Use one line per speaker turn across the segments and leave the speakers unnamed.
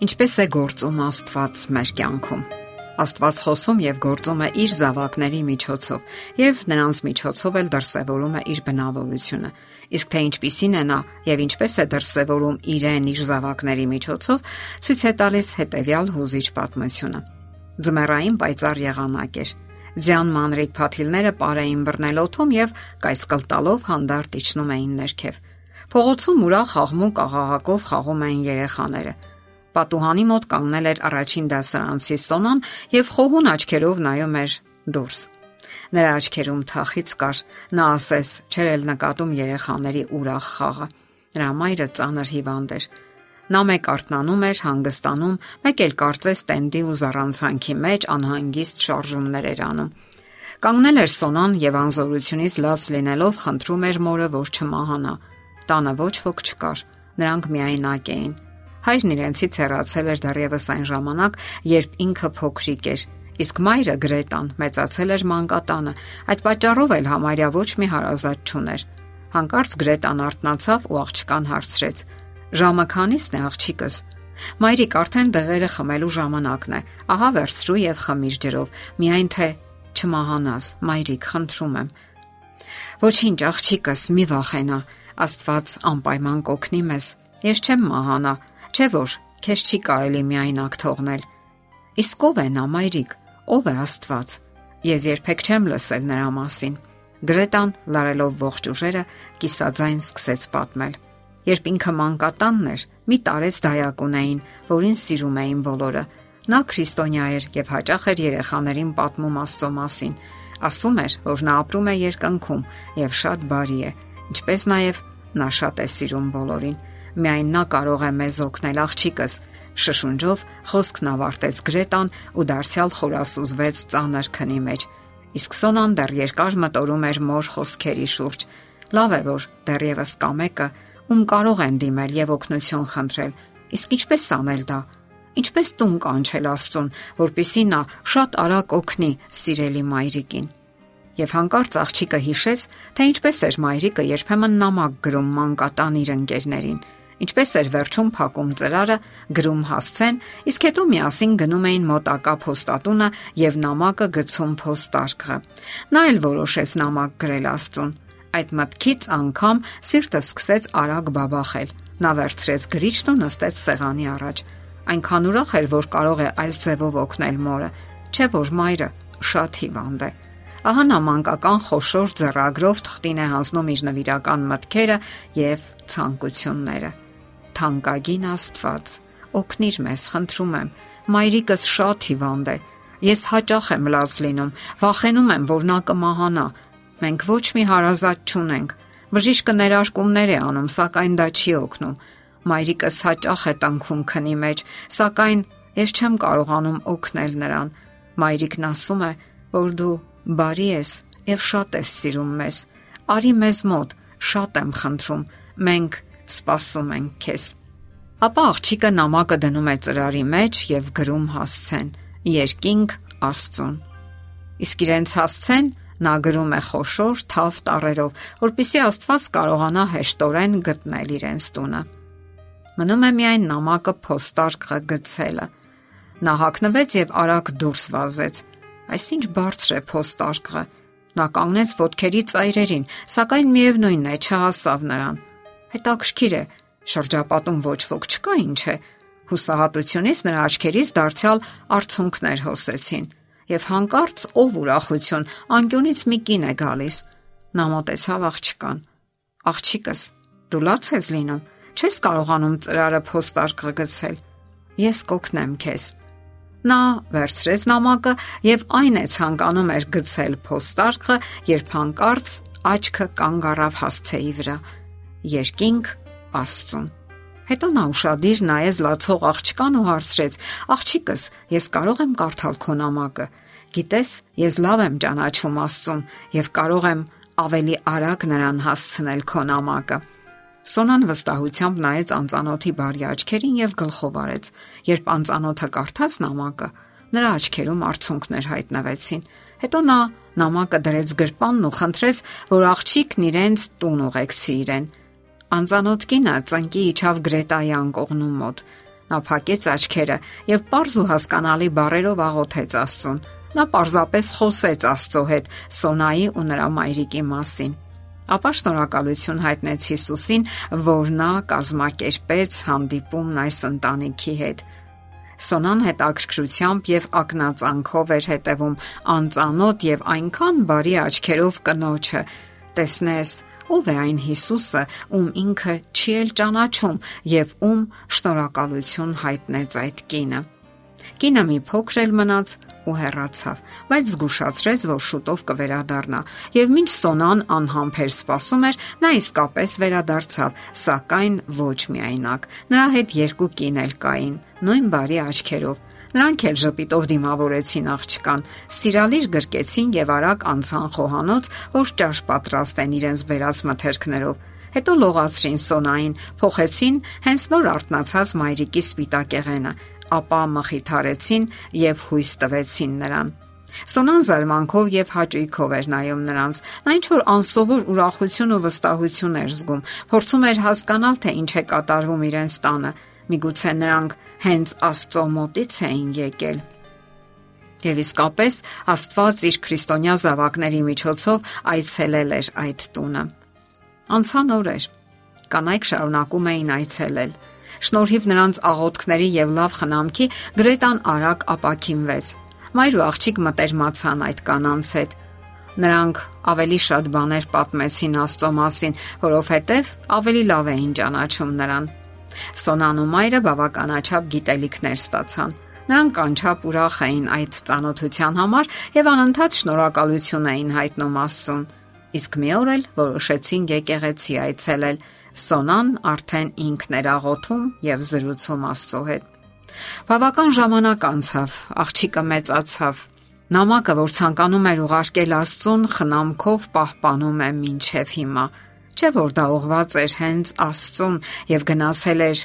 Ինչպես է գործում Աստված մեր կյանքում։ Աստված խոսում եւ գործում է իր զավակների միջոցով եւ նրանց միջոցով էլ դրսեւորում է իր բնավորությունը։ Իսկ թե ինչպիսին է նա եւ ինչպես է դրսեւորում իրեն իր զավակների միջոցով, ցույց է տալիս հետեւյալ հուզիչ պատմությունը։ Ձմեռային պայծառ եղանակ էր։ Ձյան մանրիկ փաթիլները պարեին բռնելոթում եւ կայսկլտալով հանդարտ իջնում էին ներքև։ Փողոցում ուրախ աղմուկ աղաղակով խաղում էին երեխաները։ Պատուհանի մոտ կանգնել էր առաջին դասարանցի Սոնան եւ խոհուն աչքերով նայում էր դուրս։ Նրա աչքերում թախից կար։ Նա ասես չեր էլ նկատում երեխաների ուրախ խաղը։ Նրա մայրը ծանր հիվանդ էր։ Նա մեկ արթնանում էր, հանգստանում, մեկ էլ կարծես տենդի ու զառանցանքի մեջ անհանգիստ շարժումներ էր անում։ Կանգնել էր Սոնան եւ անզորությունից լաց լինելով խնդրում էր մորը, որ չմահանա։ Տանը ոչ ոք չկար։ Նրանք միայնակ էին։ Հայրն իրենցից հեռացել էր դեռևս այն ժամանակ, երբ ինքը փոքրիկ էր, իսկ մայրը Գրետան մեծացել էր մանկատանը։ Այդ պատճառով էլ համարյա ոչ մի հարազատ չուներ։ Հանկարծ Գրետան արթնացավ ու աղջկան հարցրեց. «Ժամը քանի՞սն է աղջիկս»։ Մայրիկ արդեն դեղերը խմելու ժամանակն է։ Ահա վերցրու եւ խմիր ջրով, միայն թե չմահանաս, մայրիկ, խնդրում եմ։ Ոչինչ, աղջիկս, մի վախենա։ Աստված անպայման կօգնի մեզ։ Ես չեմ մահանա, Չէ որ քեզ չի կարելի միայնակ թողնել։ Իսկ ով է նա, մայրիկ, ով է Աստված։ Ես երբեք չեմ լսել նրա մասին։ Գրետան լարելով ողջ ուժերը կիսաձայն սկսեց պատմել։ Երբ ինքը մանկատանն էր, մի տարեց դայակ ունեին, որին սիրում էին բոլորը։ Նա քրիստոնյա էր եւ հաճախ էր երեխաներին պատմում Աստծո մասին։ Ասում էր, որ նա ապրում է երկնքում եւ շատ բարի է, ինչպես նաեւ նա շատ է սիրում բոլորին Միայն նա կարող է մեզ օգնել աղջիկս։ Շշունջով խոսքն ավարտեց Գրետան ու դարձյալ խորասուզվեց ծանր քնի մեջ։ Իսկ Սոնան դեռ երկար մտորում էր մոր խոսքերի շուրջ։ Լավ է որ դեռևս կա մեկը, ում կարող են դիմել եւ օգնություն խնդրել։ Իսկ ինչպես անել դա։ Ինչպես տուն կանչել Աստծուն, որpիսի նա շատ արագ օգնի սիրելի մայրիկին։ Եվ հանկարծ աղջիկը հիշեց, թե ինչպես էր մայրիկը երբեմն նամակ գրում մանկատան իր ընկերներին ինչպես էր վերջում փակում ծրարը, գրում հասցեն, իսկ հետո միասին գնում էին մոտակա փոստատունը եւ նամակը գցում փոստարկղը։ Նա էլ որոշեց նամակ գրել Աստծուն։ Այդ մտքից անգամ սիրտը սկսեց արագ բաբախել։ Նա վերցրեց գրիչն ու նստեց սեղանի առաջ։ Այնքան ուրախ էր, որ կարող է այս ձևով օգնել մորը, չէ՞ որ մայրը շատ հիվանդ է։ Ահա նա մանկական խոշոր ձեռագրով թղթին է հանձնում իր նվիրական մտքերը եւ ցանկությունները թանկագին Աստված, օգնիր մեզ, խնդրում եմ։ Մայրիկս շատ հիվանդ է։ Ես հաճախ եմ լաց լինում, վախենում եմ, որ նա կմահանա։ Մենք ոչ մի հարազատ չունենք։ Բժիշկը ներարկումներ է անում, սակայն դա չի օգնում։ Մայրիկս հաճախ է տանքում քնի մեջ, սակայն ես չեմ կարողանում օգնել նրան։ Մայրիկն ասում է, որ դու բարի ես եւ շատ ես սիրում մեզ։ Արի մեզ մոտ, շատ եմ խնդրում։ Մենք սպասում ենք քեզ։ Ապա աղջիկը նամակը դնում է ծրարի մեջ եւ գրում հասցեն. Երկինք Աստծուն։ Իսկ իրենց հասցեն նա գրում է խոշոր թավ տառերով, որpիսի Աստված կարողանա հեշտորեն գտնել իրենց տունը։ Մնում է միայն նամակը փոստարկղը գցելը։ Նա հակնվեց եւ արագ դուրս վազեց։ Այսինչ բարձր է փոստարկղը։ Նա կանգնեց ոդքերի ծայրերին, սակայն միևնույնն է չհասավ նրան։ Հետաքրքիր է, շրջապատում ոչ ոք չկա ինչ է։ Հուսահատությունից նրա աչքերից դարձյալ արցունքներ հոսեցին, եւ հանկարծ ով ուրախություն, անկյունից մի կին է գալիս։ Նա մոտեցավ աղջկան։ Աղջիկս, դու լաց ես լինում, չես կարողանում ծրարը փոստարկղ գցել։ Ես կօգնեմ քեզ։ Նա վերցրեց նամակը եւ այն է ցանկանում էր գցել փոստարկղը, երբ հանկարծ աչքը կանգ առավ հասցեի վրա երկինք Աստծուն։ Հետո նա ուրشادիր նայեց լացող աղջկան ու հարցրեց. Աղջիկս, ես կարող եմ կարդալ քո նամակը։ Գիտես, ես լավ եմ ճանաչում Աստծուն եւ կարող եմ ավելի արագ նրան հասցնել քո նամակը։ Սոնան վստահությամբ նայեց անծանոթի բարի աչքերին եւ գլխով արեց։ Երբ անծանոթը կարդաց նամակը, նրա աչքերում արցունքներ հայտնվեցին։ Հետո նա նամակը դրեց գրպանն ու խնդրեց, որ աղջիկն իրենց տուն ուղեկցի իրեն։ Անծանոթ կինը ծնկի իջավ Գրետայի անկողնու մոտ։ Նա փակեց աչքերը եւ པարզ ու հասկանալի բառերով աղոթեց Աստծուն։ Նա պարզապես խոսեց Աստծո հետ Սոնայի ու նրա մայրիկի մասին։ Ապա շնորհակալություն հայտնեց Հիսուսին, որ նա կազմակերպեց հանդիպումն այս ընտանիքի հետ։ Սոնան հետաքրքրությամբ եւ ակնածանքով էր հետևում անծանոթ եւ այնքան բարի աչքերով կնոջը։ Տեսնես, ով է այն Հիսուսը, ում ինքը չի էլ ճանաչում եւ ում շնորհակալություն հայտնեց այդ կինը։ Կինը մի փոքր էլ մնաց ու հեռացավ, բայց զգուշացրեց, որ շուտով կվերադառնա, եւ մինչ Սոնան անհամբեր սպասում էր, նա իսկապես վերադարձավ, սակայն ոչ միայնակ։ Նրա հետ երկու կին էլ կային, նույն բարի աչքերով Նրանք էլ ժպիտով դիմավորեցին աղջկան, սիրալիր գրկեցին եւ արագ անցան խոհանոց, որ ճաշ պատրաստեն իրենց բերած մթերքներով։ Հետո լողացրին սոնային, փոխեցին հենց նոր արտնացած մայրիկի սպիտակեղենը, ապա մխիթարեցին եւ հույս տվեցին նրան։ Սոնան զարմանքով եւ հաճույքով էր նայում նրանց։ Նա ինչ որ անսովոր ուրախություն ու վստահություն էր զգում, փորձում էր հասկանալ, թե ինչ է կատարվում իրենց տանը։ Միգուցե նրանք հենց Աստծո մոտից էին եկել։ Եվ իսկապես Աստված իր քրիստոնյա զավակների միջոցով այցելել էր այդ տունը։ Անցան օրեր։ Կանայք շարունակում էին այցելել։ Շնորհիվ նրանց աղոթքների եւ լավ խնամքի Գրետան արագ ապակինվեց։ Մայր ու աղջիկ մտերմացան այդ կանանց հետ։ Նրանք ավելի շատ բաներ պատմեցին Աստծո մասին, որովհետև ավելի լավ էին ճանաչում նրան։ Սոնան ու մայրը բավականաչափ գիտելիքներ ստացան։ Նրանք անչափ ուրախ էին այդ ծանոթության համար եւ անընդհատ շնորհակալություն էին հայտնում Աստծուն։ Իսկ մի օր էլ որոշեցին եկեղեցի այցելել։ Սոնան արդեն ինքն էր աղոթում եւ զրուցում Աստծո հետ։ Բավական ժամանակ անցավ, աղջիկը մեծացավ։ Նամակը, որ ցանկանում էր ուղարկել Աստծուն, խնամքով պահպանում է մինչև հիմա։ Չէ որ դա ուղված էր հենց Աստծուն եւ գնացել էր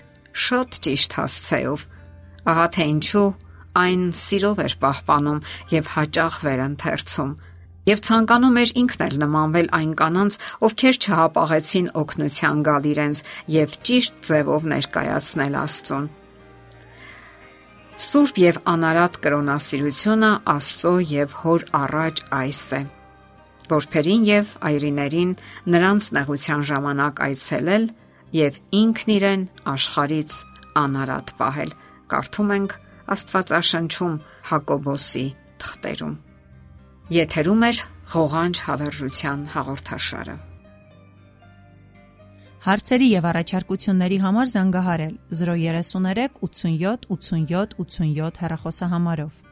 շատ ճիշտ հասցեով։ Ահա թե ինչու այն սիրով էր պահպանում եւ հաճախ վերընթերցում եւ ցանկանում էր ինքն էլ նմանվել այն կանանց, ովքեր չհապաղեցին օգնության գալ իրենց եւ ճիշտ ձևով ներկայացնել Աստծուն։ Սուրբ եւ անարատ կրոնասիրությունը Աստծո եւ Հոր առաջ այս է որբերին եւ այրիներին նրանց նեղության ժամանակ այցելել եւ ինքն իրեն աշխարից անարատ պահել։ Կարդում ենք Աստվածաշնչում Հակոբոսի թղթերում։ Եթերում է ղողանջ հավերժության հաղորդաշարը։
Հարցերի եւ առաջարկությունների համար զանգահարել 033 87 87 87 հեռախոսահամարով։